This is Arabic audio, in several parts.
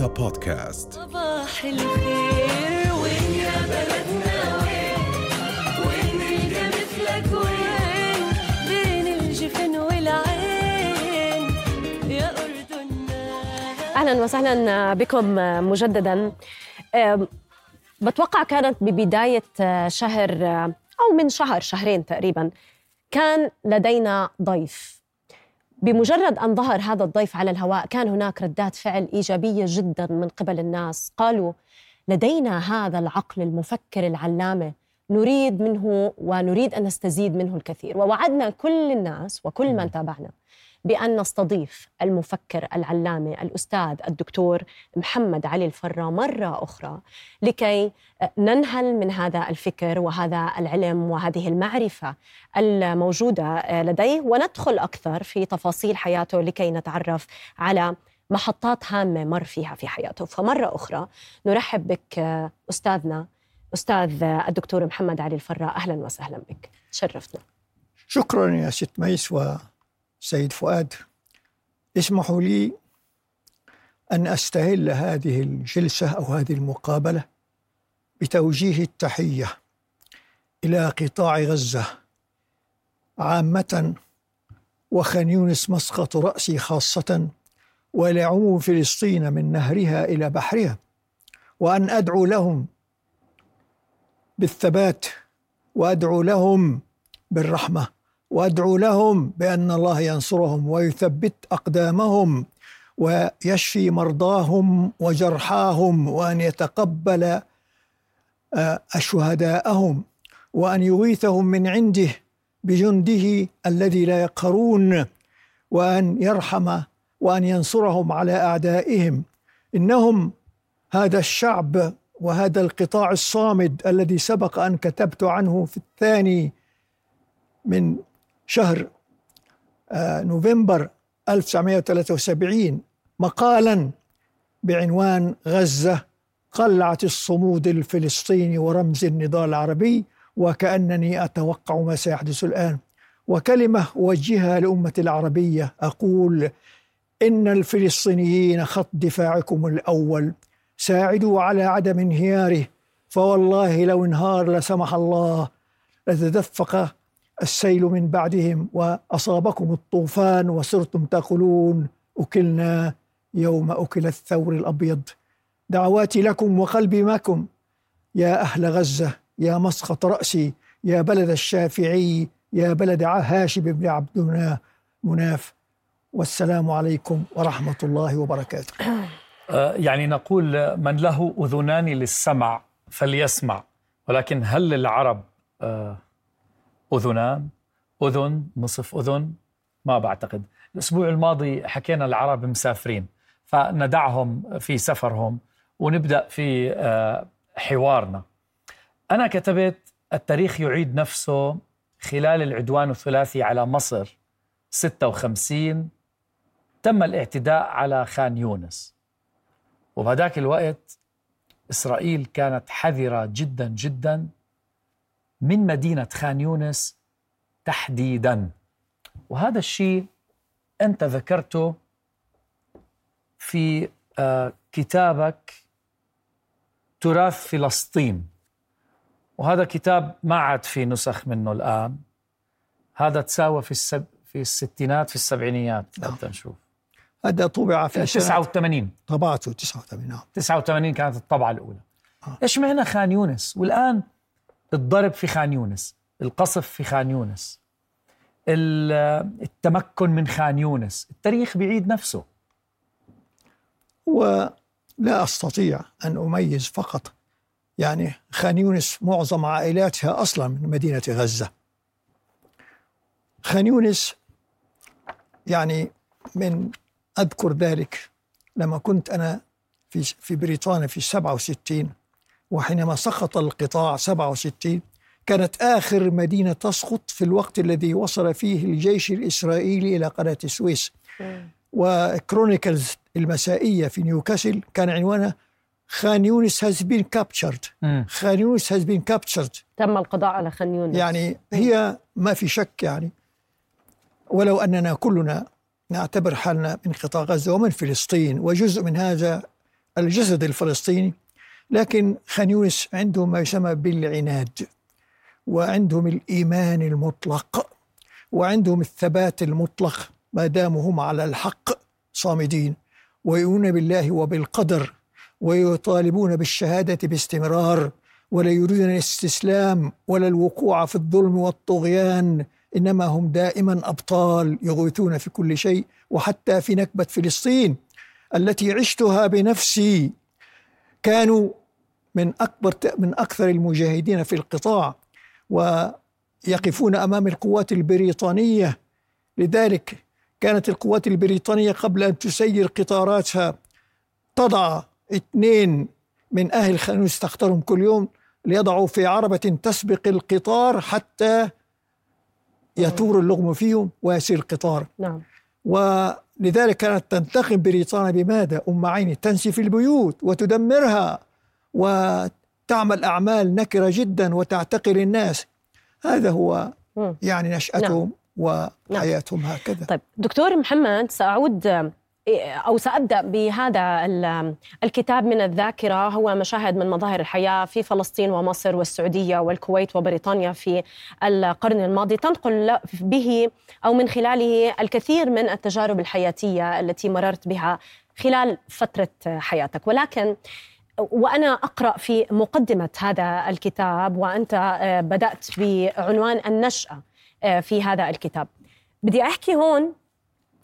رؤيا بودكاست. صباح الخير وين يا بلدنا وين؟ وين نلقى مثلك وين؟ بين الجفن والعين. يا أردننا. أهلا وسهلا بكم مجددا. بتوقع كانت ببداية شهر أو من شهر شهرين تقريبا كان لدينا ضيف. بمجرد أن ظهر هذا الضيف على الهواء كان هناك ردات فعل إيجابية جدا من قبل الناس. قالوا لدينا هذا العقل المفكر العلامة نريد منه ونريد أن نستزيد منه الكثير. ووعدنا كل الناس وكل من تابعنا بأن نستضيف المفكر العلامة الأستاذ الدكتور محمد علي الفرة مرة أخرى لكي ننهل من هذا الفكر وهذا العلم وهذه المعرفة الموجودة لديه وندخل أكثر في تفاصيل حياته لكي نتعرف على محطات هامة مر فيها في حياته. فمرة أخرى نرحب بك أستاذنا أستاذ الدكتور محمد علي الفرة. أهلا وسهلا بك. شرفتنا شكرا يا ست ميس وسيد فؤاد اسمحوا لي أن أستهل هذه الجلسة أو هذه المقابلة بتوجيه التحية إلى قطاع غزة عامة وخان يونس مسقط رأسي خاصة وإلى عموم فلسطين من نهرها إلى بحرها وأن أدعو لهم بالثبات وأدعو لهم بالرحمة. وأدعو لهم بأن الله ينصرهم ويثبت أقدامهم ويشفي مرضاهم وجرحاهم وأن يتقبل آه، شهداءهم وأن يغيثهم من عنده بجنده الذي لا يقهرون وأن يرحم وأن ينصرهم على أعدائهم. إنهم هذا الشعب وهذا القطاع الصامد الذي سبق أن كتبت عنه في الثاني من شهر آه، نوفمبر 1973 مقالا بعنوان غزة قلعة الصمود الفلسطيني ورمز النضال العربي وكأنني أتوقع ما سيحدث الآن. وكلمة أوجهها لأمة العربية أقول إن الفلسطينيين خط دفاعكم الأول. ساعدوا على عدم انهياره. فوالله لو انهار لسمح الله لتدفق السيل من بعدهم وأصابكم الطوفان وصرتم تقولون أكلنا يوم أكل الثور الأبيض. دعواتي لكم وقلبي معكم يا أهل غزة يا مسقط رأسي يا بلد الشافعي يا بلد هاشم بن عبد مناف. والسلام عليكم ورحمة الله وبركاته. آه، يعني نقول من له أذنان للسمع فليسمع ولكن هل للعرب؟ اذنان أذن نصف أذن ما بعتقد. الأسبوع الماضي حكينا العرب مسافرين فندعهم في سفرهم ونبدأ في آه، حوارنا. أنا كتبت التاريخ يعيد نفسه خلال العدوان الثلاثي على مصر 56 تم الاعتداء على خان يونس. وبهذاك الوقت إسرائيل كانت حذرة جدا جدا من مدينة خان يونس تحديدا. وهذا الشيء أنت ذكرته في آه، كتابك تراث فلسطين. وهذا كتاب ما عاد في نسخ منه الآن. هذا تساوى في السب في الستينات في السبعينيات. نعم. بدنا نشوف. هذا طبع في سنة 89 طبعته 89 نعم 89 كانت الطبعة الأولى. آه. إيش معنى خان يونس؟ والآن الضرب في خان يونس القصف في خان يونس ال- التمكن من خان يونس التاريخ بيعيد نفسه. ولا أستطيع أن أميز فقط يعني خان يونس معظم عائلاتها أصلا من مدينة غزة. خان يونس يعني من أذكر ذلك لما كنت أنا في في بريطانيا في 67 وحينما سقط القطاع 67 كانت آخر مدينة تسقط في الوقت الذي وصل فيه الجيش الإسرائيلي إلى قناة السويس. و Chronicles المسائية في نيوكاسل كان عنوانها خان يونس been captured. مم. خان يونس has been captured. تم القضاء على خان يونس. يعني هي ما في شك يعني. ولو أننا كلنا نعتبر حالنا من قطاع غزة ومن فلسطين وجزء من هذا الجسد الفلسطيني لكن خان يونس عندهم ما يسمى بالعناد وعندهم الإيمان المطلق وعندهم الثبات المطلق ما داموا هم على الحق صامدين. ويؤمنون بالله وبالقدر ويطالبون بالشهادة باستمرار ولا يريدون الاستسلام ولا الوقوع في الظلم والطغيان إنما هم دائما أبطال يغوثون في كل شيء وحتى في نكبة فلسطين التي عشتها بنفسي. كانوا من أكبر من أكثر المجاهدين في القطاع ويقفون أمام القوات البريطانية. لذلك كانت القوات البريطانية قبل أن تسير قطاراتها تضع اثنين من أهل خانوس تختارهم كل يوم ليضعوا في عربة تسبق القطار حتى يثور اللغم فيهم ويسير القطار. نعم. ولذلك كانت تنتقم بريطانيا بماذا؟ أم عيني تنسي في البيوت وتدمرها. وتعمل أعمال نكرة جدا وتعتقل الناس. هذا هو. يعني نشأتهم وحياتهم هكذا. طيب دكتور محمد سأعود أو سأبدأ بهذا ال- الكتاب من الذاكرة. هو مشاهد من مظاهر الحياة في فلسطين ومصر والسعودية والكويت وبريطانيا في القرن الماضي. تنقل به أو من خلاله الكثير من التجارب الحياتية التي مررت بها خلال فترة حياتك. ولكن وأنا أقرأ في مقدمة هذا الكتاب وأنت آه، بدأت بعنوان النشأة آه، في هذا الكتاب. بدي أحكي هون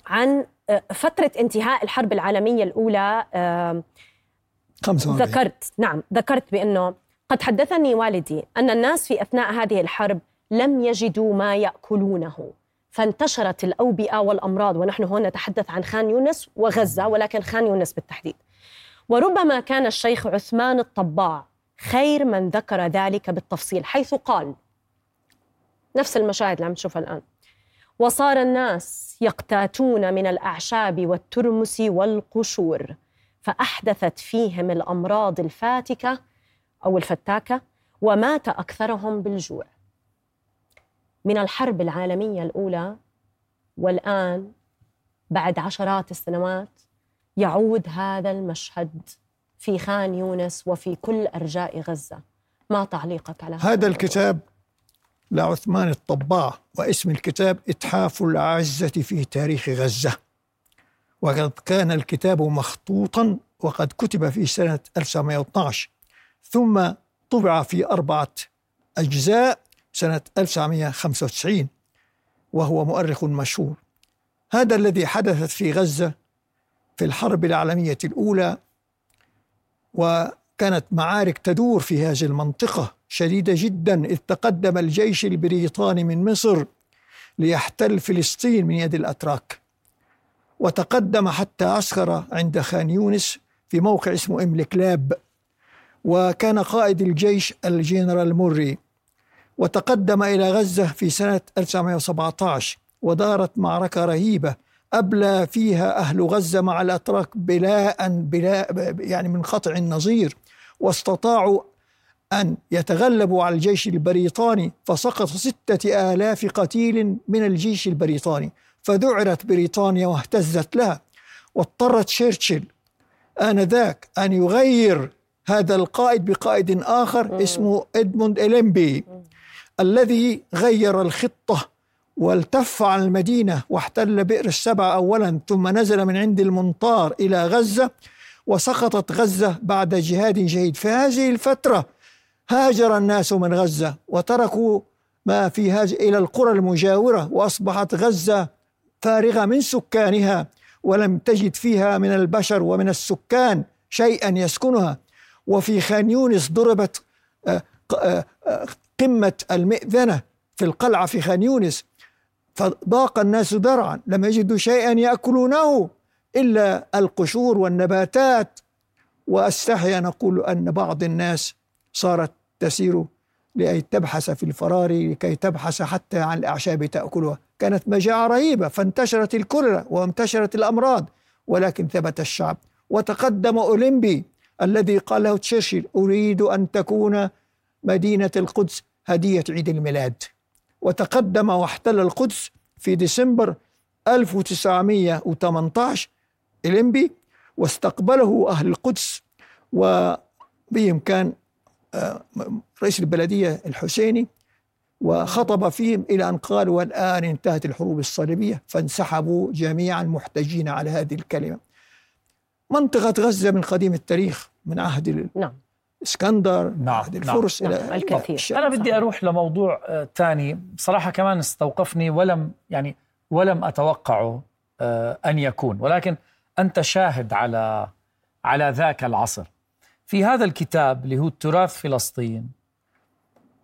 عن آه، فترة انتهاء الحرب العالمية الأولى آه، 45 ذكرت نعم ذكرت بأنه قد حدثني والدي أن الناس في أثناء هذه الحرب لم يجدوا ما يأكلونه. فانتشرت الأوبئة والأمراض ونحن هنا نتحدث عن خان يونس وغزة ولكن خان يونس بالتحديد. وربما كان الشيخ عثمان الطباع خير من ذكر ذلك بالتفصيل حيث قال نفس المشاهد اللي عم تشوفها الآن. وصار الناس يقتاتون من الأعشاب والترمس والقشور فأحدثت فيهم الأمراض الفاتكة أو الفتاكة ومات أكثرهم بالجوع. من الحرب العالمية الأولى والآن بعد عشرات السنوات يعود هذا المشهد في خان يونس وفي كل أرجاء غزة. ما تعليقك على هذا هذا؟ الكتاب لعثمان الطباع واسم الكتاب إتحاف العزة في تاريخ غزة. وقد كان الكتاب مخطوطا وقد كتب في سنة 1912 ثم طبع في أربعة أجزاء سنة 1995 وهو مؤرخ مشهور. هذا الذي حدثت في غزة في الحرب العالمية الأولى وكانت معارك تدور في هذه المنطقة شديدة جدا إذ تقدم الجيش البريطاني من مصر ليحتل فلسطين من يد الأتراك. وتقدم حتى عسكر عند خان يونس في موقع اسمه إملكلاب وكان قائد الجيش الجنرال موري. وتقدم إلى غزة في سنة 1917 ودارت معركة رهيبة أبلى فيها أهل غزة مع الأتراك بلاء بلا يعني من قطع النظير. واستطاعوا أن يتغلبوا على الجيش البريطاني فسقط ستة آلاف قتيل من الجيش البريطاني فذعرت بريطانيا واهتزت لها. واضطرت شرشل آنذاك أن يغير هذا القائد بقائد آخر اسمه إدموند إليمبي الذي غير الخطة والتف على المدينة واحتل بئر السبع أولا ثم نزل من عند المنطار إلى غزة وسقطت غزة بعد جهاد جيد في هذه الفترة هاجر الناس من غزة وتركوا ما في هذه إلى القرى المجاورة وأصبحت غزة فارغة من سكانها ولم تجد فيها من البشر ومن السكان شيئا يسكنها. وفي خان يونس ضربت آه، آه، قمة المئذنة في القلعة في خان يونس. فضاق الناس ذرعا. لم يجدوا شيئا يأكلونه إلا القشور والنباتات. وأستحي أن أقول أن بعض الناس صارت تسير لكي تبحث في الفرار لكي تبحث حتى عن الأعشاب تأكلها. كانت مجاعة رهيبة فانتشرت الكوليرا وانتشرت الأمراض ولكن ثبت الشعب. وتقدم أولمبي الذي قال له تشرشل أريد أن تكون مدينة القدس هدية عيد الميلاد. وتقدم واحتل القدس في ديسمبر 1918 إليمبي واستقبله أهل القدس وبهم كان آه، رئيس البلدية الحسيني وخطب فيهم إلى أن قال والآن انتهت الحروب الصليبية فانسحبوا جميعا محتجين على هذه الكلمة. منطقة غزة من قديم التاريخ من عهد نعم. الإسكندر نعم، عهد نعم، الفرس نعم، إلى الكثير. أنا بدي أروح لموضوع آه، تاني بصراحة كمان استوقفني ولم يعني ولم أتوقعه آه، أن يكون. ولكن أنت شاهد على على ذاك العصر. في هذا الكتاب اللي هو تراث فلسطين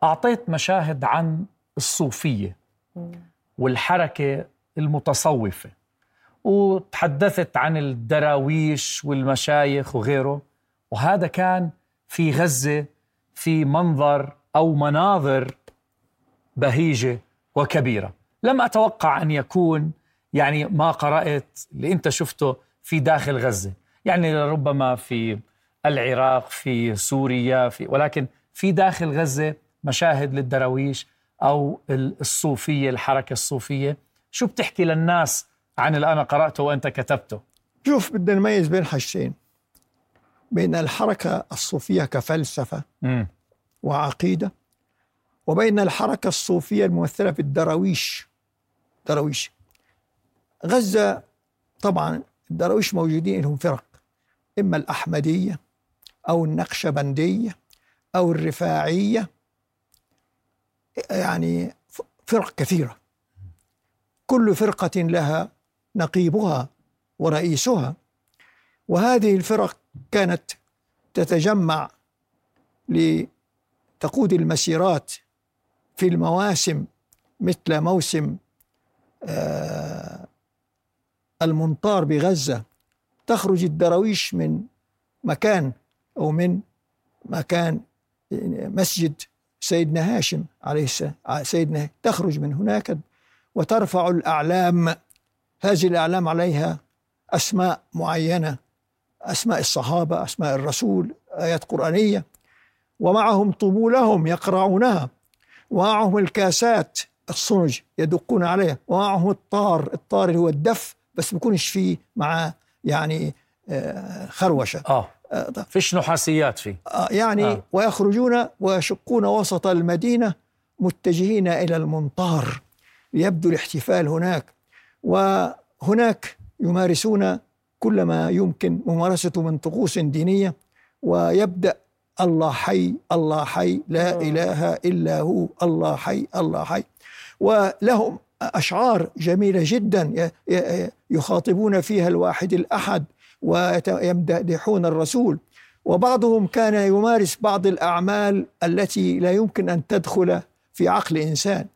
أعطيت مشاهد عن الصوفية والحركة المتصوفة وتحدثت عن الدراويش والمشايخ وغيره. وهذا كان في غزة في منظر أو مناظر بهيجة وكبيرة. لم أتوقع أن يكون يعني ما قرأت اللي أنت شفته في داخل غزة. يعني ربما في العراق في سوريا في ولكن في داخل غزة مشاهد للدراويش أو الصوفية الحركة الصوفية. شو بتحكي للناس عن اللي أنا قرأته وأنت كتبته؟ شوف بدنا نميز بين حاجتين. بين الحركة الصوفية كفلسفة. وعقيدة وبين الحركة الصوفية الممثلة في الدراويش. دراويش. غزة طبعا الدراويش موجودين لهم فرق. إما الأحمدية أو النقشبندية أو الرفاعية. يعني فرق كثيرة. كل فرقة لها نقيبها ورئيسها. وهذه الفرق كانت تتجمع لتقود المسيرات في المواسم مثل موسم آه، المنطار بغزة. تخرج الدراويش من مكان أو من مكان مسجد سيدنا هاشم عليه السلام سيدنا تخرج من هناك وترفع الأعلام. هذه الأعلام عليها أسماء معينة. أسماء الصحابة أسماء الرسول آيات قرآنية. ومعهم طبولهم يقرعونها. ومعهم الكاسات الصنج يدقون عليها. ومعهم الطار الطار اللي هو الدف بس ما يكونش فيه مع يعني آه، خروشة. آه. آه،. فيش نحاسيات فيه. آه، يعني آه. ويخرجون ويشقون وسط المدينة متجهين إلى المنطار. ليبدو الاحتفال هناك. وهناك يمارسون كل ما يمكن ممارسته من طقوس دينية ويبدأ الله حي الله حي لا إله إلا هو الله حي الله حي. ولهم أشعار جميلة جدا يخاطبون فيها الواحد الأحد ويمدحون الرسول. وبعضهم كان يمارس بعض الأعمال التي لا يمكن أن تدخل في عقل إنسان.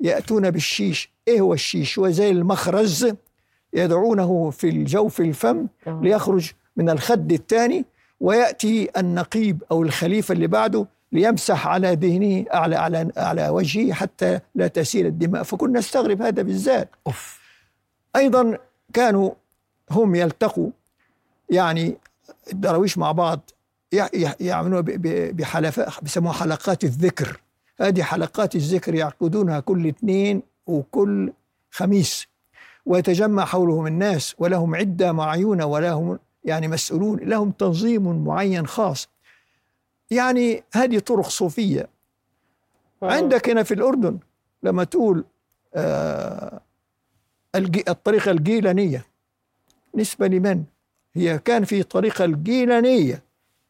يأتون بالشيش إيه هو الشيش؟ هو زي المخرز. يدعونه في الجوف الفم. ليخرج من الخد الثاني ويأتي النقيب أو الخليفة اللي بعده ليمسح على ذهنه على على على وجهه حتى لا تسيل الدماء. فكنا نستغرب هذا بالذات. أوف. أيضا كانوا هم يلتقوا يعني الدراويش مع بعض يع- يع- يعملون ب- ب- بحلقات بيسموها حلقات الذكر. هذه حلقات الذكر يعقدونها كل اثنين وكل خميس. ويتجمع حولهم الناس ولهم عدة معيونة ولهم يعني مسؤولون لهم تنظيم معين خاص. يعني هذه طرق صوفية. عندك هنا في الأردن لما تقول آه الطريقة الجيلانية. نسبة لمن؟ هي كان في طريقة الجيلانية.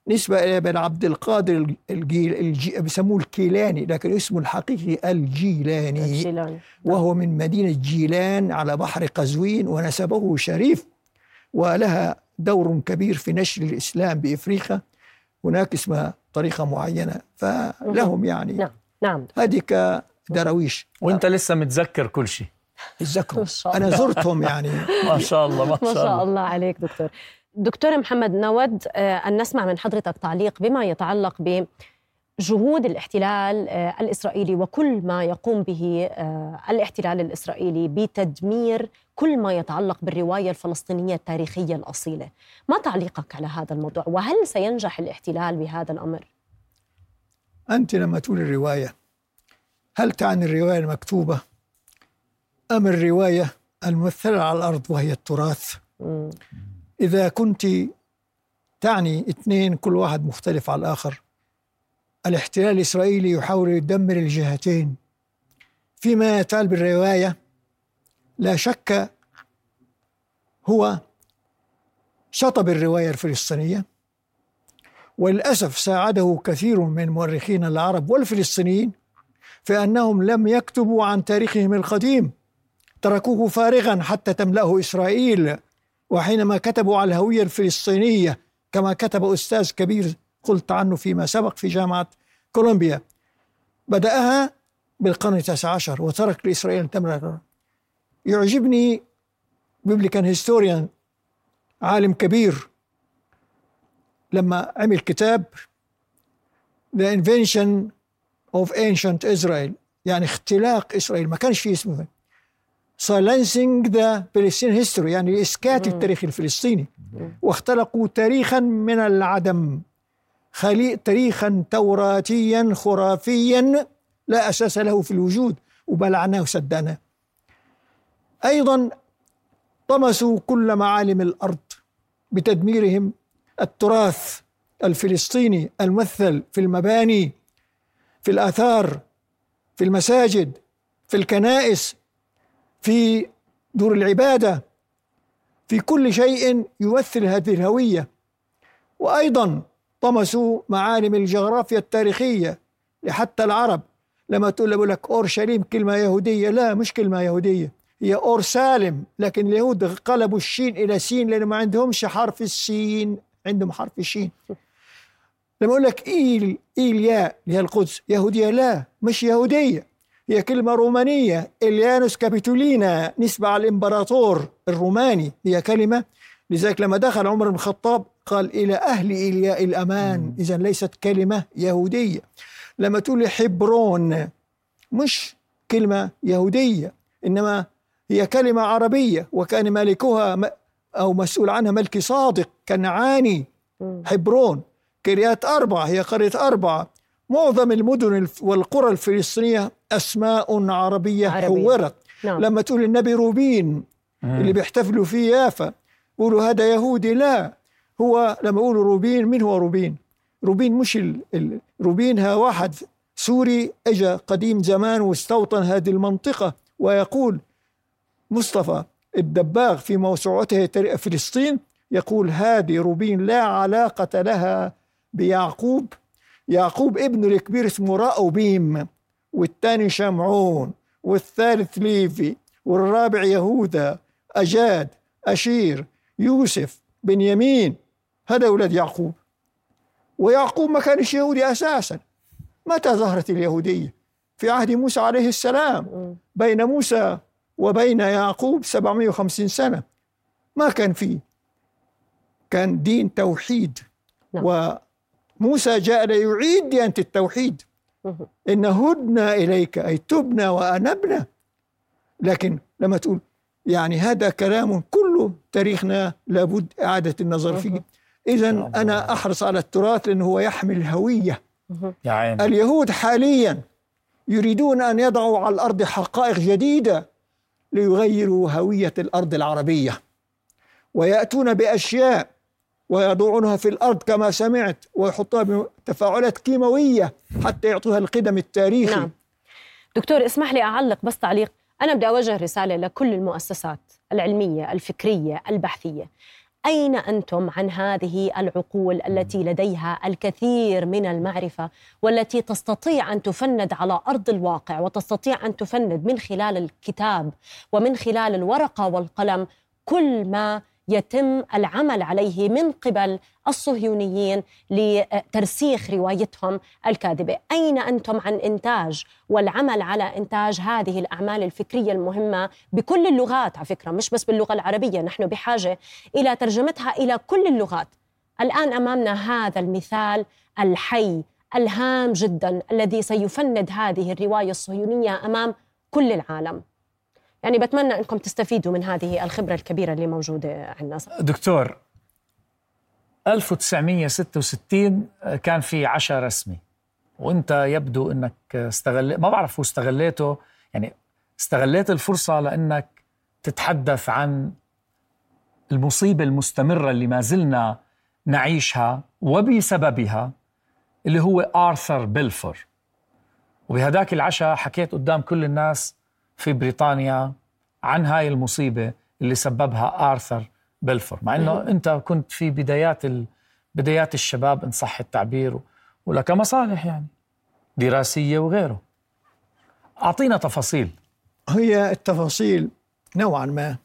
نسبة إلى ابن عبد القادر الجيل الجي بيسموه الكيلاني لكن اسمه الحقيقي الجيلاني. الجيلاني. وهو من مدينة جيلان على بحر قزوين ونسبه شريف ولها دور كبير في نشر الإسلام بإفريقيا. هناك اسمها طريقة معينة فلهم يعني نعم نعم. هذه كدراويش. وانت لسه متذكر كل شيء. تذكروا ما شاء الله. أنا زرتهم يعني. ما شاء الله ما ما شاء شاء الله. الله عليك دكتور. دكتور محمد نود آه، أن نسمع من حضرتك تعليق بما يتعلق بجهود الاحتلال آه، الإسرائيلي وكل ما يقوم به آه، الاحتلال الإسرائيلي بتدمير كل ما يتعلق بالرواية الفلسطينية التاريخية الأصيلة ما تعليقك على هذا الموضوع وهل سينجح الاحتلال بهذا الأمر؟ أنت لما تقول الرواية هل تعني الرواية المكتوبة أم الرواية الممثلة على الأرض وهي التراث. إذا كنت تعني اثنين كل واحد مختلف على الآخر الاحتلال الإسرائيلي يحاول يدمر الجهتين. فيما يتعال بالرواية لا شك هو شطب الرواية الفلسطينية وللأسف ساعده كثير من مؤرخين العرب والفلسطينيين في أنهم لم يكتبوا عن تاريخهم القديم. تركوه فارغا حتى تملأه إسرائيل. وحينما كتبوا على الهوية الفلسطينية كما كتب أستاذ كبير قلت عنه فيما سبق في جامعة كولومبيا بدأها بالقرن التاسع عشر وترك لإسرائيل تملأ يعجبني biblical historian عالم كبير لما عمل كتاب The Invention of Ancient Israel يعني اختلاق إسرائيل ما كانش فيه اسمه. Silencing the Palestinian History يعني إسكات التاريخ الفلسطيني. واختلقوا تاريخا من العدم. خلي تاريخا توراتيا خرافيا لا أساس له في الوجود وبلعناه وسدناه أيضا طمسوا كل معالم الأرض بتدميرهم. التراث الفلسطيني الممثل في المباني في الآثار في المساجد في الكنائس في دور العبادة في كل شيء يمثل هذه الهوية. وأيضا طمسوا معالم الجغرافيا التاريخية لحتى العرب. لما تقول لك أورشليم كلمة يهودية لا مش كلمة يهودية هي أورسالم لكن اليهود قلبوا الشين إلى سين لأن ما عندهمش حرف السين عندهم حرف الشين. لما أقول لك إيل إيليا اللي هي القدس يهودية لا مش يهودية. هي كلمة رومانية. إليانوس كابيتولينا نسبة على الإمبراطور الروماني هي كلمة. لذلك لما دخل عمر بن الخطاب قال إلى أهل إلياء الأمان. إذا ليست كلمة يهودية. لما تقول حبرون مش كلمة يهودية إنما هي كلمة عربية وكان مالكها أو مسؤول عنها ملك صادق كنعاني حبرون قريات أربعة هي قرية أربعة. معظم المدن والقرى الفلسطينية أسماء عربية, عربية. حورت نعم. لما تقول النبي روبين اللي بيحتفلوا في يافا يقولوا هذا يهودي لا هو لما يقولوا روبين مين هو روبين روبين مش ال... ال... روبين ها واحد سوري اجى قديم زمان واستوطن هذه المنطقة ويقول مصطفى الدباغ في موسوعته فلسطين يقول هذه روبين لا علاقة لها بيعقوب يعقوب ابنه الكبير اسمه راؤوبيم والثاني شمعون والثالث ليفي والرابع يهوذا أجاد أشير يوسف بنيامين. هذا أولاد يعقوب. ويعقوب ما كانش يهودي أساسا. متى ظهرت اليهودية؟ في عهد موسى عليه السلام. بين موسى وبين يعقوب 750 سنة. ما كان فيه. كان دين توحيد. نعم. وموسى جاء ليعيد ديانة التوحيد. إن هدنا إليك أي تبنا وأنبنا. لكن لما تقول يعني هذا كلام كله تاريخنا لابد إعادة النظر فيه. إذا أنا أحرص على التراث لأنه هو يحمل هوية اليهود حاليا يريدون أن يضعوا على الأرض حقائق جديدة ليغيروا هوية الأرض العربية. ويأتون بأشياء ويضعونها في الأرض كما سمعت ويحطوها بتفاعلات كيماوية حتى يعطوها القدم التاريخي. نعم. دكتور اسمح لي أعلق بس تعليق. أنا بدي أوجه رسالة لكل المؤسسات العلمية الفكرية البحثية. أين أنتم عن هذه العقول التي لديها الكثير من المعرفة والتي تستطيع أن تفند على أرض الواقع وتستطيع أن تفند من خلال الكتاب ومن خلال الورقة والقلم كل ما يتم العمل عليه من قبل الصهيونيين لترسيخ روايتهم الكاذبة، أين أنتم عن إنتاج والعمل على إنتاج هذه الأعمال الفكرية المهمة بكل اللغات على فكرة مش بس باللغة العربية، نحن بحاجة إلى ترجمتها إلى كل اللغات. الآن أمامنا هذا المثال الحي الهام جدا الذي سيفند هذه الرواية الصهيونية أمام كل العالم. يعني بتمنى إنكم تستفيدوا من هذه الخبرة الكبيرة اللي موجودة عندنا دكتور 1966 كان في عشاء رسمي وأنت يبدو إنك استغل ما بعرف هو استغليته يعني استغليت الفرصة لإنك تتحدث عن المصيبة المستمرة اللي ما زلنا نعيشها وبسببها اللي هو آرثر بيلفور. وبهداك العشاء حكيت قدام كل الناس في بريطانيا عن هاي المصيبة اللي سببها آرثر بيلفور مع أنه أنت كنت في بدايات ال... بدايات الشباب إن صح التعبير ولك مصالح يعني دراسية وغيره. أعطينا تفاصيل. هي التفاصيل نوعا ما.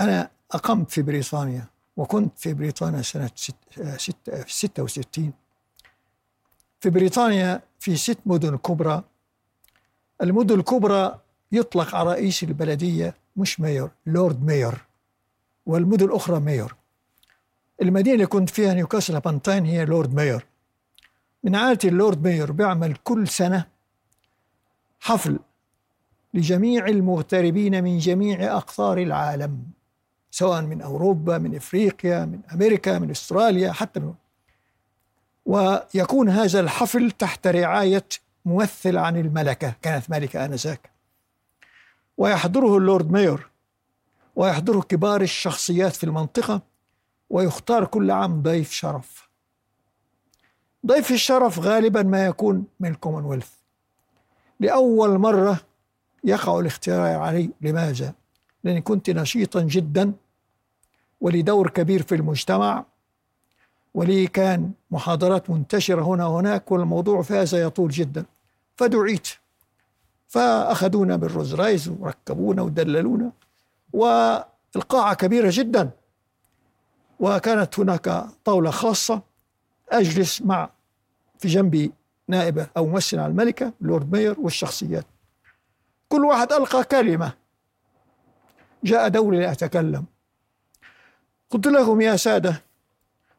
أنا أقمت في بريطانيا وكنت في بريطانيا سنة ست ست 66 في بريطانيا في ست مدن كبرى المدن الكبرى يطلق على رئيس البلدية مش mayor lord mayor والمدن الأخرى mayor. المدينة اللي كنت فيها نيوكاسل أبون تاين هي lord mayor. من عادة ال lord mayor بيعمل كل سنة حفل لجميع المغتربين من جميع أقطار العالم سواء من أوروبا من إفريقيا من أمريكا من أستراليا حتى من ويكون هذا الحفل تحت رعاية ممثل عن الملكة كانت ملكة آنذاك. ويحضره ال lord mayor ويحضره كبار الشخصيات في المنطقة ويختار كل عام ضيف شرف. ضيف الشرف غالبا ما يكون من الكومنولث لأول مرة يقع الاختيار علي. لماذا؟ لأني كنت نشيطا جدا ولي دور كبير في المجتمع ولي كان محاضرات منتشرة هنا وهناك والموضوع في هذا يطول جدا. فدعيت. فأخذونا بالروز رايز وركبونا ودللونا والقاعة كبيرة جدا. وكانت هناك طاولة خاصة أجلس مع في جنبي نائبة أو ممثل على الملكة لورد مير والشخصيات. كل واحد ألقى كلمة. جاء دوري لأتكلم. قلت لهم يا سادة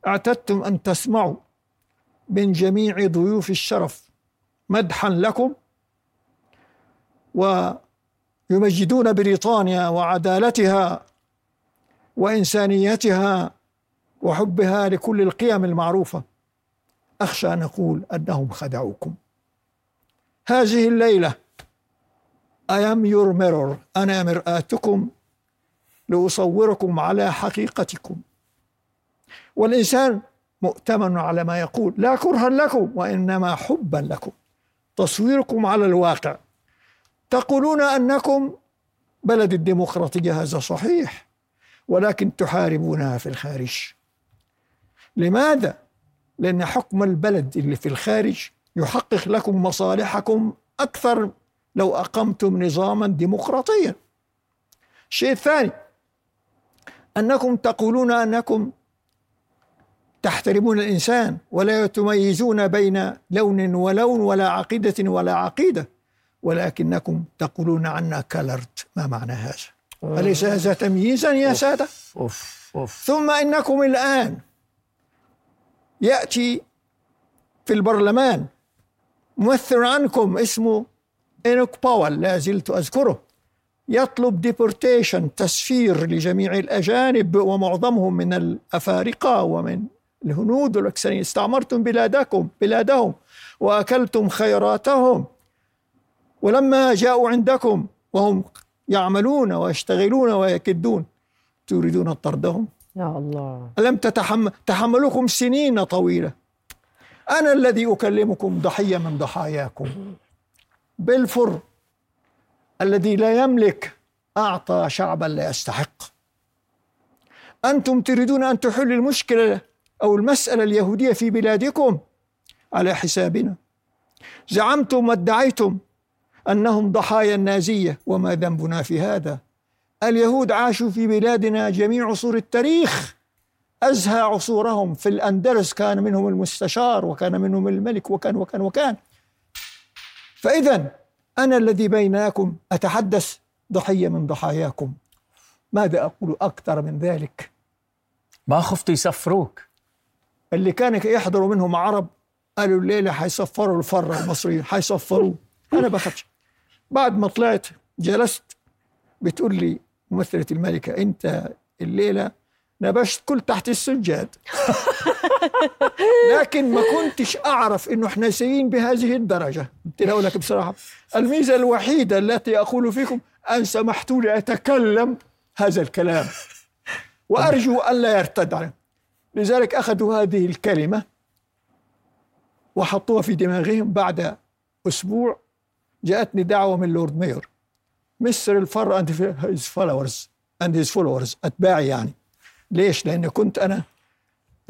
اعتدتم أن تسمعوا من جميع ضيوف الشرف مدحا لكم ويمجدون بريطانيا وعدالتها وإنسانيتها وحبها لكل القيم المعروفة. أخشى أن أقول أنهم خدعوكم. هذه الليلة I am your mirror. أنا مرآتكم لأصوركم على حقيقتكم. والإنسان مؤتمن على ما يقول. لا كرها لكم وإنما حبا لكم. تصويركم على الواقع. تقولون أنكم بلد الديمقراطية هذا صحيح ولكن تحاربونها في الخارج. لماذا؟ لأن حكم البلد اللي في الخارج يحقق لكم مصالحكم أكثر لو أقمتم نظاما ديمقراطيا. الشيء الثاني أنكم تقولون أنكم تحترمون الإنسان ولا تميزون بين لون ولون ولا عقيدة ولا عقيدة. ولكنكم تقولون عنا colored ما معنى هذا؟ أليس هذا تمييزا يا سادة؟ أوف أوف. ثم إنكم الآن يأتي في البرلمان ممثل عنكم اسمه إنوك باول لا زلت أذكره. يطلب deportation تسفير لجميع الأجانب ومعظمهم من الأفارقة ومن الهنود والآخرين استعمرتم بلادكم بلادهم وأكلتم خيراتهم. ولما جاءوا عندكم وهم يعملون ويشتغلون ويكدون تريدون طردهم؟ يا الله. ألم تتحمل تحملكم سنين طويلة. أنا الذي أكلمكم ضحية من ضحاياكم. بلفر الذي لا يملك أعطى شعبا لا يستحق. أنتم تريدون أن تحلوا المشكلة أو المسألة اليهودية في بلادكم على حسابنا. زعمتم وادعيتم أنهم ضحايا النازية وما ذنبنا في هذا. اليهود عاشوا في بلادنا جميع عصور التاريخ. أزهى عصورهم في الأندلس كان منهم المستشار وكان منهم الملك وكان وكان وكان. فإذا أنا الذي بينكم أتحدث ضحية من ضحاياكم. ماذا أقول أكثر من ذلك؟ ما خفتوا يسفروك. اللي كان يحضروا منهم عرب قالوا الليلة حيصفروا الفرة المصريين حيصفروه أنا بخافش. بعد ما طلعت جلست بتقول لي ممثلة الملكة أنت الليلة نبشت كل تحت السجاد. لكن ما كنتش أعرف إنه إحنا سيئين بهذه الدرجة. قلت له لك بصراحة الميزة الوحيدة التي أقول فيكم أن سمحتوا لي أتكلم هذا الكلام. وأرجو ألا يرتد عليه لذلك أخذوا هذه الكلمة وحطوها في دماغهم بعد أسبوع. جاءتني دعوة من lord mayor Mister الفرا and his followers and his followers أتباعي يعني. ليش؟ لأن كنت أنا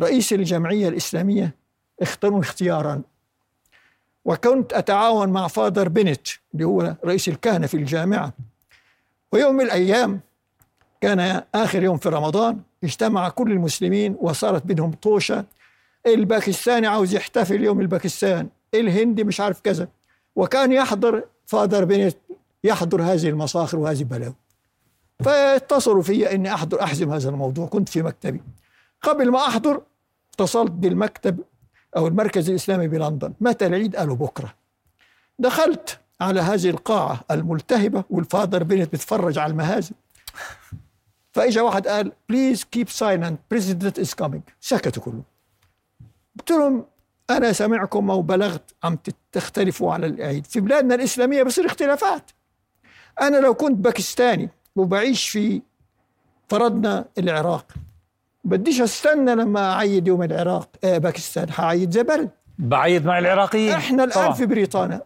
رئيس الجمعية الإسلامية. اختاروا اختيارا. وكنت أتعاون مع فادر بنت اللي هو رئيس الكهنة في الجامعة. ويوم من الأيام كان آخر يوم في رمضان. اجتمع كل المسلمين وصارت بينهم طوشة. الباكستاني عاوز يحتفل يوم الباكستان. الهندي مش عارف كذا. وكان يحضر فادر بنت يحضر هذه المصاخر وهذه البلاوي. فاتصلوا في إني أحضر أحزم هذا الموضوع. كنت في مكتبي. قبل ما أحضر اتصلت بالمكتب أو المركز الإسلامي بلندن. متى العيد؟ قالوا بكرة. دخلت على هذه القاعة الملتهبة وال father بنت بتفرج على المهازل. فإجا واحد قال please keep silent president is coming سكتوا كلهم قلت لهم أنا سامعكم أو بلغت عم تختلفوا على العيد في بلادنا الإسلامية بصير اختلافات. أنا لو كنت باكستاني وبعيش في فرضنا العراق بديش أستنى لما أعيد يوم العراق. آه باكستان. حعيد زي بلد بعيد مع العراقيين. إحنا الآن طبعاً. في بريطانيا.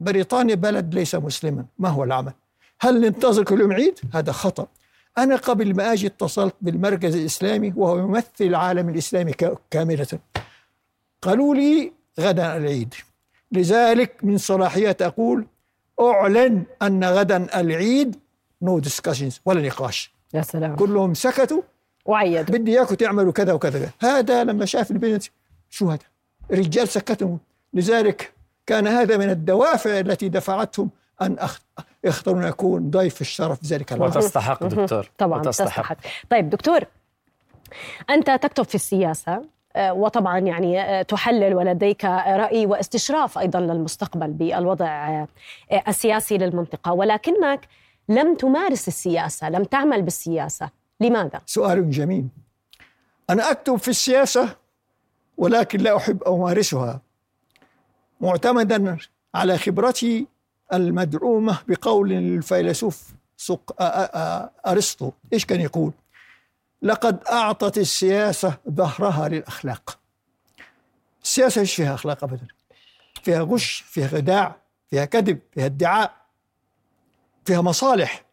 بريطانيا بلد ليس مسلما. ما هو العمل؟ هل ننتظر كل يوم عيد؟ هذا خطأ. أنا قبل ما أجي اتصلت بالمركز الإسلامي وهو يمثل العالم الإسلامي كا- كاملة. قالوا لي غدا العيد. لذلك من صلاحية أقول أعلن أن غدا العيد no discussions ولا نقاش. يا سلام. كلهم سكتوا. وعيدوا بدي إياكم تعملوا كذا وكذا. هذا لما شاف البنت شو هذا؟ الرجال سكتهم. لذلك كان هذا من الدوافع التي دفعتهم أخ- يختارون يكون ضيف الشرف في ذلك العام وتستحق دكتور. طبعا تستحق. طيب دكتور أنت تكتب في السياسة آه، وطبعا يعني آه، تحلل ولديك رأي واستشراف أيضا للمستقبل بالوضع آه، السياسي للمنطقة. ولكنك لم تمارس السياسة لم تعمل بالسياسة. لماذا؟ سؤال جميل. أنا أكتب في السياسة ولكن لا أحب أمارسها معتمدا على خبرتي المدعومة بقول الفيلسوف سق... أ- أ- أ- أرسطو إيش كان يقول؟ لقد أعطت السياسة ظهرها للأخلاق. السياسة إيش فيها أخلاق ابدا؟ فيها غش، فيها خداع، فيها كذب، فيها ادعاء، فيها مصالح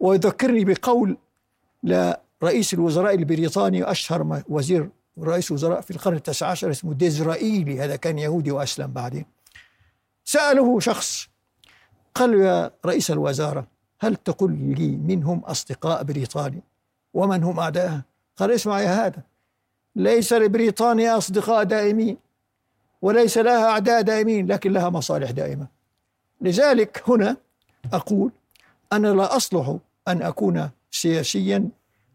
ويذكرني بقول لرئيس الوزراء البريطاني أشهر وزير رئيس وزراء في القرن التاسع عشر اسمه ديزرائيلي هذا كان يهودي وأسلم بعدين سأله شخص قال له يا رئيس الوزارة هل تقول لي من هم أصدقاء بريطانيا ومن هم أعدائها قال اسمع يا هذا؟ ليس لبريطانيا أصدقاء دائمين وليس لها أعداء دائمين لكن لها مصالح دائمة. لذلك هنا أقول أنا لا أصلح أن أكون سياسيا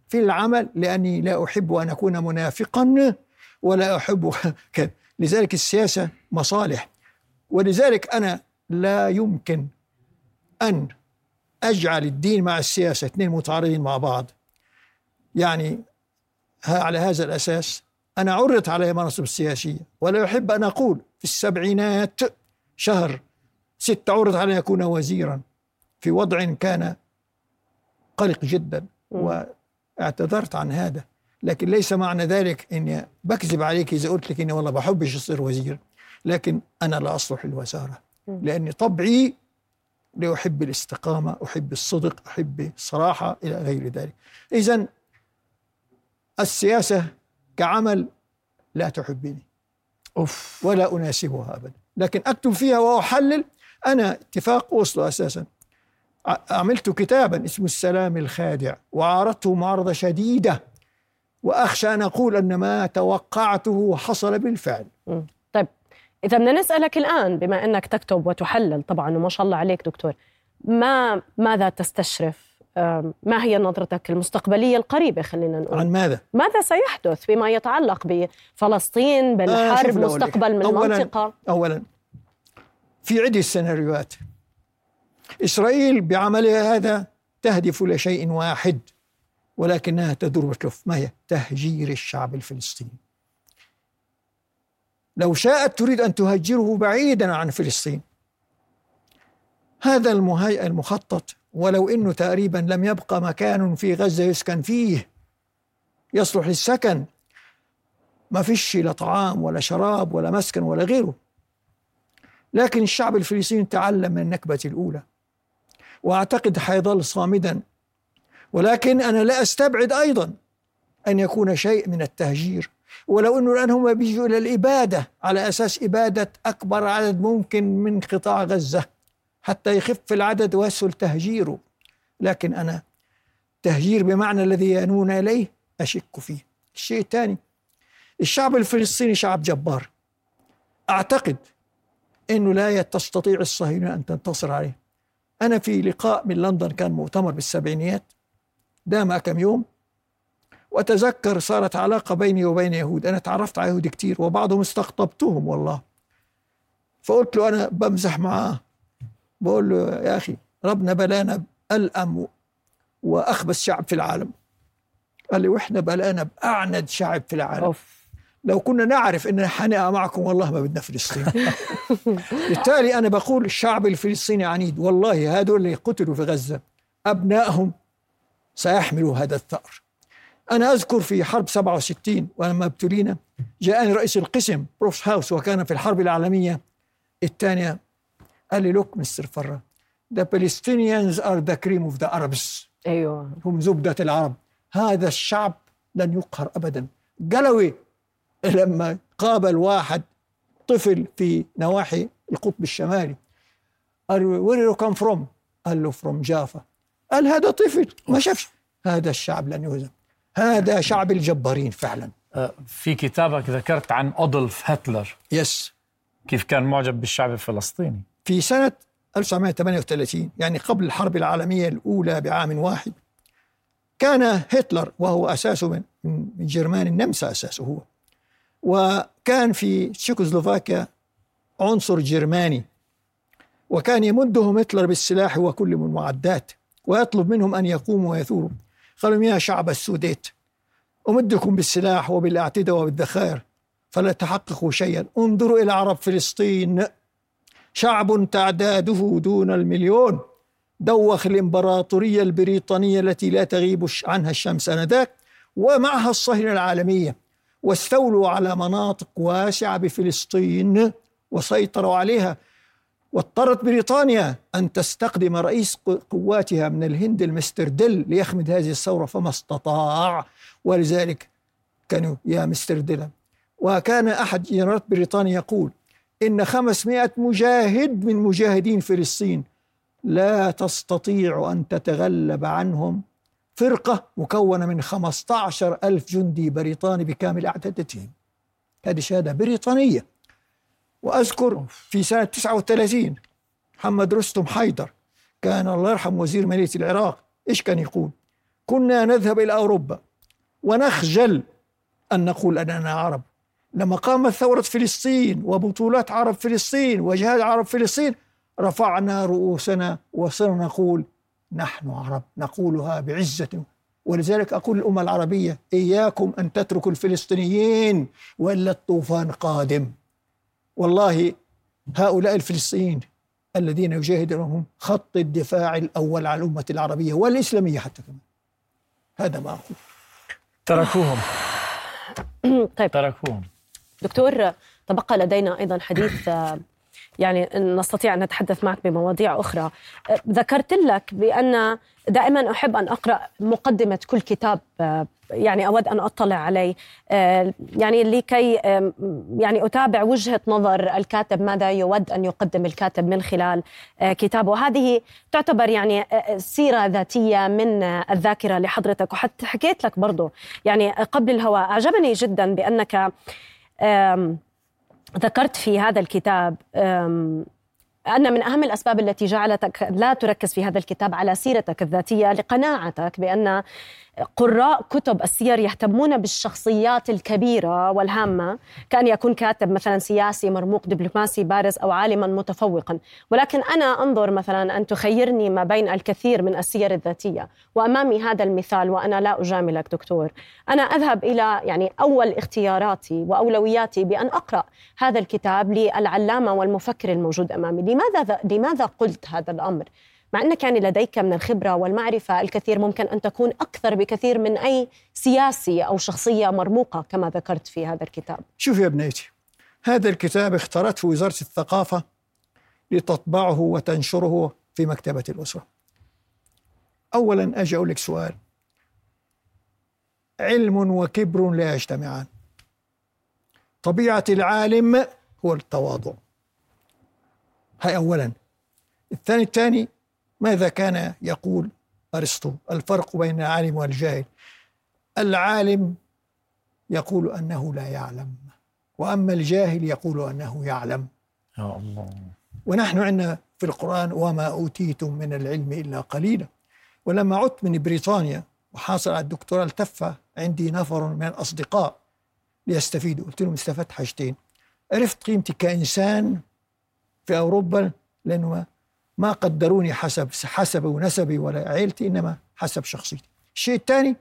في العمل لأني لا أحب أن أكون منافقا ولا أحب لذلك السياسة مصالح. ولذلك أنا لا يمكن أن أجعل الدين مع السياسة اثنين متعارضين مع بعض. يعني على هذا الأساس أنا عرضت علي مناصب السياسية ولا أحب أن أقول في السبعينات شهر ستة عرض علي أن أكون وزيرا في وضع كان قلق جدا واعتذرت عن هذا. لكن ليس معنى ذلك إني بكذب عليك إذا قلت لك إني والله بحبش أصير وزير لكن أنا لا أصلح الوزارة لاني طبعي لا احب الاستقامة أحب الصدق أحب الصراحة إلى غير ذلك. اذا السياسة كعمل لا تحبني. أوف. ولا أناسبها ابدا. لكن أكتب فيها وأحلل. أنا اتفاق اوسلو أساسا. ع- عملت كتابا اسمه السلام الخادع وعارضته معارضة شديدة وأخشى أن أقول أن ما توقعته حصل بالفعل. إذا بدنا نسألك الآن بما أنك تكتب وتحلل طبعا وما شاء الله عليك دكتور ما ماذا تستشرف ما هي نظرتك المستقبلية القريبة خلينا نقول عن ماذا؟ ماذا سيحدث بما يتعلق بفلسطين آه، بالحرب لك. مستقبل من أولاً- المنطقة اولا في عدة سيناريوهات إسرائيل بعملها هذا تهدف لشيء واحد ولكنها تدور وتلف ما هي؟ تهجير الشعب الفلسطيني لو شاءت تريد أن تهجره بعيدا عن فلسطين. هذا المهي... المخطط ولو إنه تقريبا لم يبقى مكان في غزة يسكن فيه. يصلح للسكن ما فيش لا طعام ولا شراب ولا مسكن ولا غيره. لكن الشعب الفلسطيني تعلم من النكبة الأولى. وأعتقد حيظل صامدا. ولكن أنا لا أستبعد أيضا أن يكون شيء من التهجير. ولو أنه الآن هم بيجوا إلى الإبادة على أساس إبادة أكبر عدد ممكن من قطاع غزة حتى يخف العدد ويسهل تهجيره. لكن أنا تهجير بمعنى الذي ينون إليه أشك فيه. الشيء الثاني الشعب الفلسطيني شعب جبار. أعتقد أنه لا تستطيع الصهيونية أن تنتصر عليه. أنا في لقاء من لندن كان مؤتمر بالسبعينيات دام كم يوم وأتذكر صارت علاقة بيني وبين يهود. أنا تعرفت على يهود كتير وبعضهم استقطبتهم والله. فقلت له أنا بمزح معاه. بقول له يا أخي ربنا بلانا ألأم وأخبث شعب في العالم. قال لي وإحنا بلانا بأعند شعب في العالم. أوف. لو كنا نعرف إننا حنقع معكم والله ما بدنا فلسطين. بالتالي أنا بقول الشعب الفلسطيني عنيد. والله هذول اللي قتلوا في غزة أبنائهم سيحملوا هذا الثأر. أنا أذكر في حرب 67 ولما ابتلينا جاءني رئيس القسم بروفس هاوس وكان في الحرب العالمية الثانية. قال لي لوك مستر فرا The Palestinians are the cream of the Arabs. أيوه. هم زبدة العرب. هذا الشعب لن يقهر أبدا. قلوي لما قابل واحد طفل في نواحي القطب الشمالي قال له where you come from قال له from Jaffa قال هذا طفل. ما شافش. هذا الشعب لن يهزم. هذا شعب الجبارين فعلا. آه، في كتابك ذكرت عن أدولف هتلر. yes كيف كان معجب بالشعب الفلسطيني؟ في سنة 1938 يعني قبل الحرب العالمية الأولى بعام واحد كان هتلر وهو أساسه من من جرمان النمسا أساسه هو وكان في تشيكوسلوفاكيا عنصر جرماني وكان يمدهم هتلر بالسلاح وكل من المعدات ويطلب منهم أن يقوموا ويثوروا. قالوا يا شعب السوديت أمدكم بالسلاح وبالأعتدة وبالذخائر فلا تحققوا شيئا. انظروا إلى عرب فلسطين. شعب تعداده دون المليون. دوخ الإمبراطورية البريطانية التي لا تغيب عنها الشمس آنذاك ومعها الصهيونية العالمية. واستولوا على مناطق واسعة بفلسطين وسيطروا عليها. واضطرت بريطانيا أن تستخدم رئيس قواتها من الهند المستر ديل ليخمد هذه الثورة فما استطاع ولذلك كانوا يا مستر ديل. وكان أحد جنرالات بريطانيا يقول إن 500 مجاهد من مجاهدين فلسطين لا تستطيع أن تتغلب عنهم. فرقة مكونة من 15 ألف جندي بريطاني بكامل أعدادتهم هذه شهادة بريطانية. وأذكر في سنة 39 محمد رستم حيدر كان الله يرحم وزير مالية العراق. إيش كان يقول؟ كنا نذهب إلى أوروبا ونخجل أن نقول أننا عرب. لما قامت ثورة فلسطين وبطولات عرب فلسطين وجهاد عرب فلسطين رفعنا رؤوسنا وصرنا نقول نحن عرب نقولها بعزة. ولذلك أقول للأمة العربية إياكم أن تتركوا الفلسطينيين وإلا الطوفان قادم. والله هؤلاء الفلسطينيين الذين يجاهدون هم خط الدفاع الأول على الأمة العربية والإسلامية حتى كمان. هذا ما أقول. تركوهم. طيب. تركوهم. دكتور تبقى لدينا أيضا حديث آه، يعني نستطيع أن نتحدث معك بمواضيع أخرى. آه، ذكرت لك بأن دائما أحب أن أقرأ مقدمة كل كتاب يعني أود أن أطلع عليه. يعني لكي يعني أتابع وجهة نظر الكاتب ماذا يود أن يقدم الكاتب من خلال كتابه. وهذه تعتبر يعني سيرة ذاتية من الذاكرة لحضرتك. وحتى حكيت لك برضو يعني قبل الهواء أعجبني جدا بأنك آم، ذكرت في هذا الكتاب أن من أهم الأسباب التي جعلتك لا تركز في هذا الكتاب على سيرتك الذاتية لقناعتك بأن قراء كتب السير يهتمون بالشخصيات الكبيرة والهامة كأن يكون كاتب مثلا سياسي مرموق دبلوماسي بارز أو عالما متفوقا. ولكن أنا أنظر مثلا أن تخيرني ما بين الكثير من السير الذاتية. وأمامي هذا المثال وأنا لا أجاملك دكتور. أنا أذهب إلى يعني أول اختياراتي وأولوياتي بأن أقرأ هذا الكتاب للعلامة والمفكر الموجود أمامي. لماذا لماذا قلت هذا الأمر؟ مع أنك يعني لديك من الخبرة والمعرفة الكثير ممكن أن تكون أكثر بكثير من أي سياسي أو شخصية مرموقة كما ذكرت في هذا الكتاب. شوف يا بنيتي هذا الكتاب اختارته وزارة الثقافة لتطبعه وتنشره في مكتبة الأسرة. أولا أجي أقول لك سؤال. علم وكبر لا يجتمعان. طبيعة العالم هو التواضع. هاي أولا. الثاني الثاني ماذا كان يقول أرسطو؟ الفرق بين العالم والجاهل. العالم يقول أنه لا يعلم وأما الجاهل يقول أنه يعلم. يا الله. ونحن عندنا في القرآن وما أوتيتم من العلم إلا قليلا. ولما عدت من بريطانيا وحاصل على الدكتوراه التفة عندي نفر من الأصدقاء ليستفيدوا. قلت لهم استفدت حاجتين. عرفت قيمتي كإنسان في أوروبا لأنه ما, قدروني حسب حسبي ونسبي ولا عيلتي إنما حسب شخصيتي. الشيء الثاني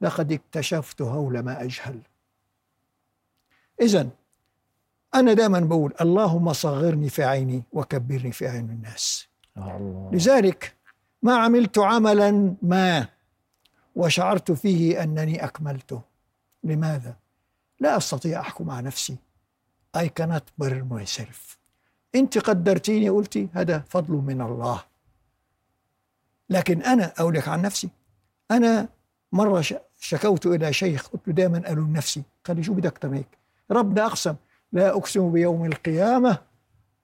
لقد اكتشفت هول ما أجهل. إذا أنا دائما بقول اللهم صغرني في عيني وكبرني في عين الناس. يا الله. لذلك ما عملت عملا ما وشعرت فيه أنني أكملته. لماذا؟ لا أستطيع أحكم على نفسي. I cannot burn myself. أنت قدرتيني قلتي هذا فضل من الله. لكن أنا أقول لك عن نفسي. أنا مرة ش- شكوت إلى شيخ قلت له دائما ألوم نفسي. قال لي شو بدك هيك ربنا أقسم. لا أقسم بيوم القيامة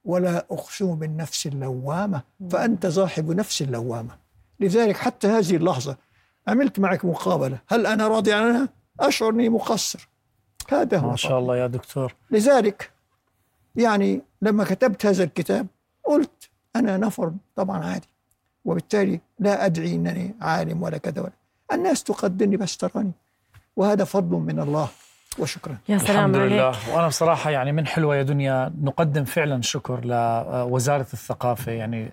ولا أقسم بالنفس اللوامة. فأنت صاحب نفس اللوامة. لذلك حتى هذه اللحظة عملت معك مقابلة. هل أنا راضي عنها؟ أشعر أني مقصر. هذا هو ما شاء الله يا دكتور. لذلك يعني لما كتبت هذا الكتاب قلت أنا نفر طبعا عادي وبالتالي لا أدعي أنني عالم ولا كذا ولا. الناس تقدرني بس تراني وهذا فضل من الله وشكرا. يا سلام الحمد عليك لله. وأنا بصراحة يعني من حلوة يا دنيا نقدم فعلا شكر لوزارة الثقافة يعني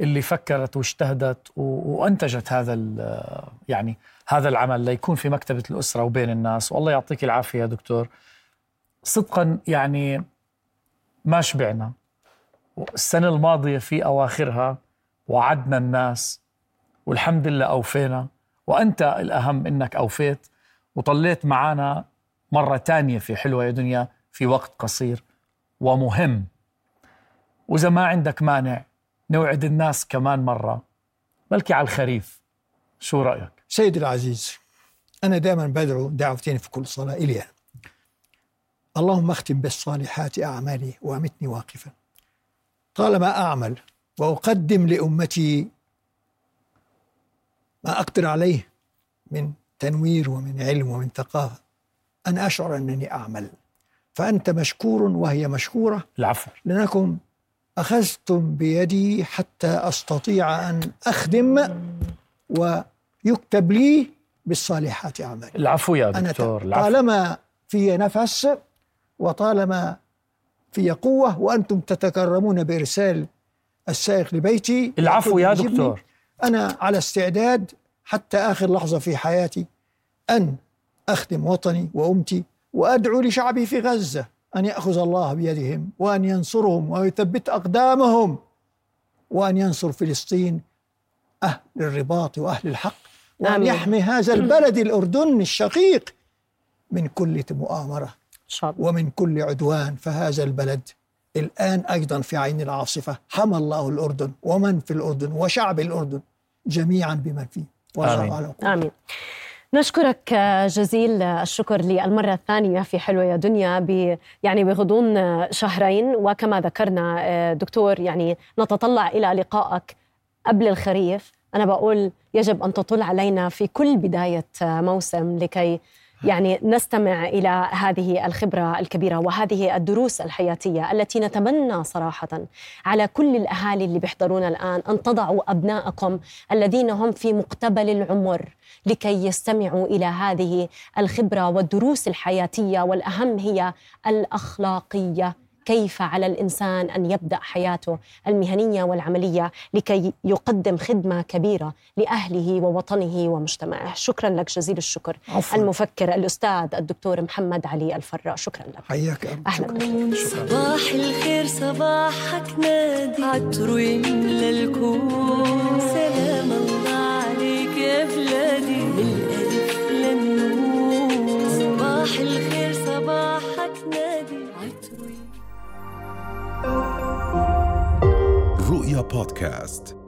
اللي فكرت واجتهدت وأنتجت هذا ال- يعني هذا العمل ليكون في مكتبة الأسرة وبين الناس. والله يعطيك العافية يا دكتور. صدقا يعني ما شبعنا السنة الماضية في أواخرها وعدنا الناس والحمد لله أوفينا وأنت الأهم إنك أوفيت وطليت معنا مرة تانية في حلوة يا دنيا في وقت قصير ومهم وإذا ما عندك مانع نوعد الناس كمان مرة بلكي على الخريف شو رأيك؟ سيدي العزيز أنا دائما بدعو دعوتين في كل صلاة إلي أنا. اللهم اختم بالصالحات أعمالي وأمتني واقفا. طالما أعمل؟ وأقدم لأمتي ما أقدر عليه من تنوير ومن علم ومن ثقافة. أن أشعر أنني أعمل. فأنت مشكور وهي مشكورة. العفو. لأنكم أخذتم بيدي حتى أستطيع أن أخدم ويكتب لي بالصالحات أعمالي. العفو يا دكتور العفو. طالما في نفس وطالما في قوة وأنتم تتكرمون بإرسال السائق لبيتي العفو يا. دكتور أنا على استعداد حتى آخر لحظة في حياتي أن أخدم وطني وأمتي وأدعو لشعبي في غزة أن يأخذ الله بيدهم وأن ينصرهم ويثبت أقدامهم وأن ينصر فلسطين أهل الرباط وأهل الحق وأن. يحمي هذا البلد الأردن الشقيق من كل مؤامرة شاء الله ومن كل عدوان فهذا البلد الآن أيضا في عين العاصفة. حمى الله الأردن ومن في الأردن وشعب الأردن جميعا بمن فيه. آمين. على آمين. نشكرك جزيل الشكر للمرة الثانية في حلوة يا دنيا ب يعني بغضون شهرين. وكما ذكرنا دكتور يعني نتطلع إلى لقائك قبل الخريف. أنا بقول يجب أن تطل علينا في كل بداية موسم لكي يعني نستمع إلى هذه الخبرة الكبيرة وهذه الدروس الحياتية التي نتمنى صراحة على كل الأهالي اللي بيحضرونا الآن أن تضعوا أبنائكم الذين هم في مقتبل العمر لكي يستمعوا إلى هذه الخبرة والدروس الحياتية والأهم هي الأخلاقية. كيف على الإنسان أن يبدأ حياته المهنية والعملية لكي يقدم خدمة كبيرة لأهله ووطنه ومجتمعه. شكرا لك جزيل الشكر. عفواً. المفكر الأستاذ الدكتور محمد علي الفراء شكرا لك. حياك شكراً. شكراً. صباح الخير صباحك نادي. عطره يملى الكون سلام الله. رؤيا بودكاست